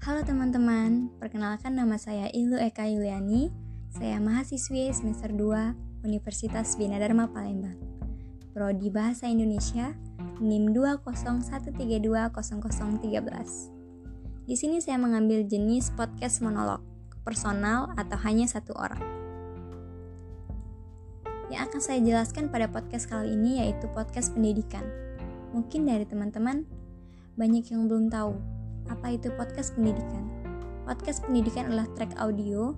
Halo teman-teman, perkenalkan nama saya Ilu Eka Yuliani. Saya mahasiswi semester 2 Universitas Bina Dharma Palembang. Prodi Bahasa Indonesia NIM 201320013. Di sini saya mengambil jenis podcast monolog, personal atau hanya satu orang. Yang akan saya jelaskan pada podcast kali ini yaitu podcast pendidikan. Mungkin dari teman-teman banyak yang belum tahu apa itu podcast pendidikan? Podcast pendidikan adalah track audio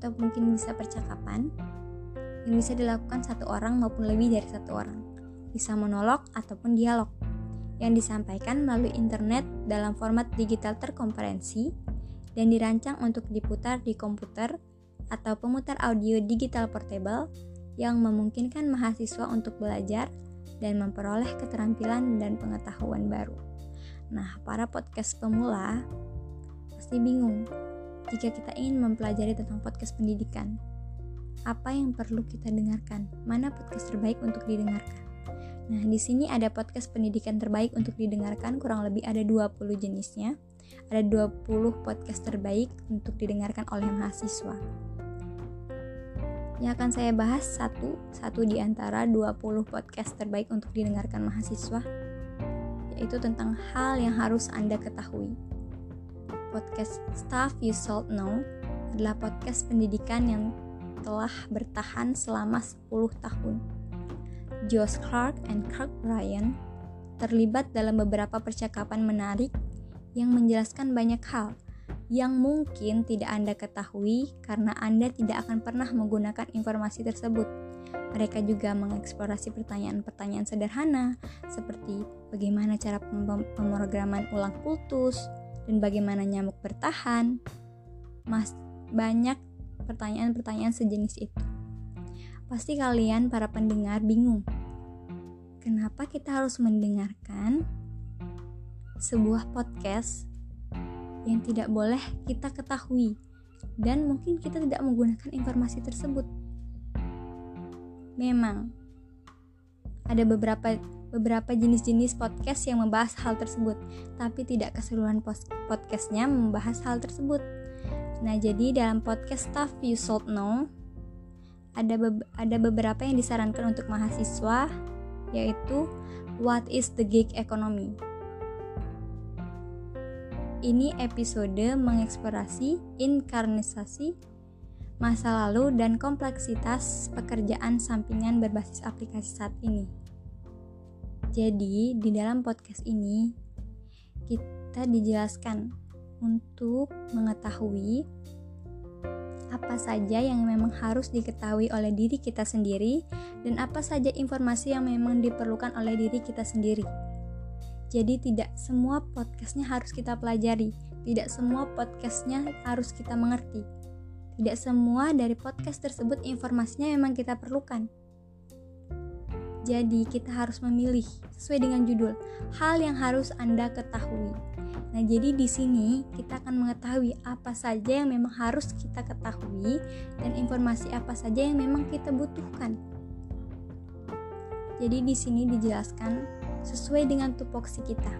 atau mungkin bisa percakapan yang bisa dilakukan satu orang maupun lebih dari satu orang. Bisa monolog ataupun dialog yang disampaikan melalui internet dalam format digital terkonferensi dan dirancang untuk diputar di komputer atau pemutar audio digital portable yang memungkinkan mahasiswa untuk belajar dan memperoleh keterampilan dan pengetahuan baru. Nah, para podcast pemula pasti bingung jika kita ingin mempelajari tentang podcast pendidikan. Apa yang perlu kita dengarkan? Mana podcast terbaik untuk didengarkan? Nah, di sini ada podcast pendidikan terbaik untuk didengarkan, kurang lebih ada 20 jenisnya. Ada 20 podcast terbaik untuk didengarkan oleh mahasiswa. Yang akan saya bahas satu, satu di antara 20 podcast terbaik untuk didengarkan mahasiswa yaitu tentang hal yang harus Anda ketahui. Podcast Stuff You Should Know adalah podcast pendidikan yang telah bertahan selama 10 tahun. Josh Clark and Kirk Ryan terlibat dalam beberapa percakapan menarik yang menjelaskan banyak hal yang mungkin tidak Anda ketahui karena Anda tidak akan pernah menggunakan informasi tersebut. Mereka juga mengeksplorasi pertanyaan-pertanyaan sederhana seperti bagaimana cara pemrograman ulang kultus dan bagaimana nyamuk bertahan. Mas, banyak pertanyaan-pertanyaan sejenis itu. Pasti kalian para pendengar bingung. Kenapa kita harus mendengarkan sebuah podcast yang tidak boleh kita ketahui dan mungkin kita tidak menggunakan informasi tersebut? Memang ada beberapa beberapa jenis-jenis podcast yang membahas hal tersebut, tapi tidak keseluruhan podcastnya membahas hal tersebut. Nah, jadi dalam podcast Stuff You Should Know ada be ada beberapa yang disarankan untuk mahasiswa yaitu What is the Gig Economy? Ini episode mengeksplorasi inkarnisasi masa lalu, dan kompleksitas pekerjaan sampingan berbasis aplikasi saat ini. Jadi, di dalam podcast ini kita dijelaskan untuk mengetahui apa saja yang memang harus diketahui oleh diri kita sendiri dan apa saja informasi yang memang diperlukan oleh diri kita sendiri. Jadi tidak semua podcastnya harus kita pelajari, tidak semua podcastnya harus kita mengerti tidak semua dari podcast tersebut informasinya memang kita perlukan. Jadi, kita harus memilih sesuai dengan judul hal yang harus Anda ketahui. Nah, jadi di sini kita akan mengetahui apa saja yang memang harus kita ketahui dan informasi apa saja yang memang kita butuhkan. Jadi di sini dijelaskan sesuai dengan tupoksi kita.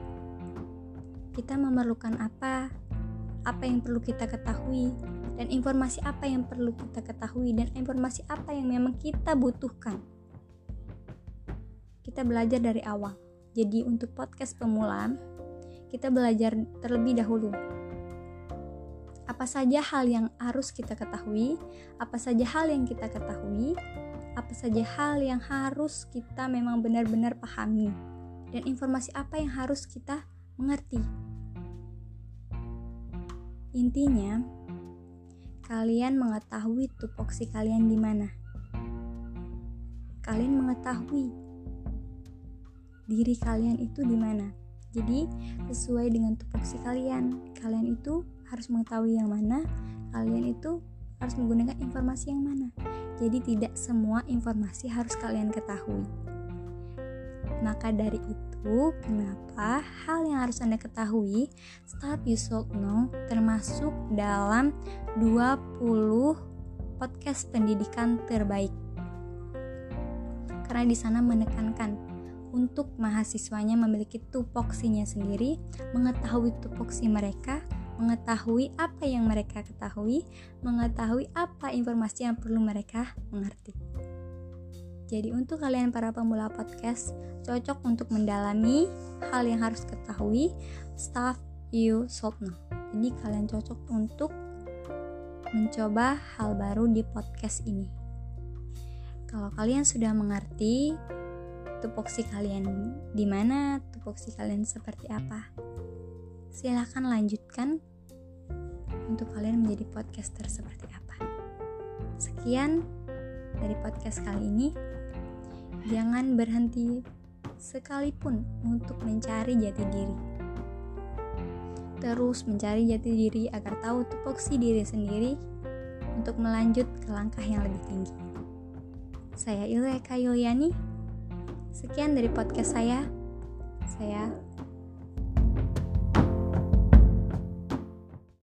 Kita memerlukan apa? Apa yang perlu kita ketahui? dan informasi apa yang perlu kita ketahui dan informasi apa yang memang kita butuhkan. Kita belajar dari awal. Jadi untuk podcast pemula, kita belajar terlebih dahulu. Apa saja hal yang harus kita ketahui, apa saja hal yang kita ketahui, apa saja hal yang harus kita memang benar-benar pahami, dan informasi apa yang harus kita mengerti. Intinya, kalian mengetahui tupoksi kalian di mana. Kalian mengetahui diri kalian itu di mana. Jadi, sesuai dengan tupoksi kalian, kalian itu harus mengetahui yang mana, kalian itu harus menggunakan informasi yang mana. Jadi, tidak semua informasi harus kalian ketahui. Maka dari itu, kenapa hal yang harus Anda ketahui, stuff you should termasuk dalam 20 podcast pendidikan terbaik. Karena di sana menekankan untuk mahasiswanya memiliki tupoksinya sendiri, mengetahui tupoksi mereka, mengetahui apa yang mereka ketahui, mengetahui apa informasi yang perlu mereka mengerti. Jadi untuk kalian para pemula podcast, cocok untuk mendalami hal yang harus ketahui, stuff you should know. Jadi kalian cocok untuk mencoba hal baru di podcast ini. Kalau kalian sudah mengerti tupoksi kalian di mana, tupoksi kalian seperti apa, silahkan lanjutkan untuk kalian menjadi podcaster seperti apa. Sekian dari podcast kali ini. Jangan berhenti sekalipun untuk mencari jati diri. Terus mencari jati diri agar tahu tupoksi diri sendiri untuk melanjut ke langkah yang lebih tinggi. Saya Ileka Yuliani. Sekian dari podcast saya. Saya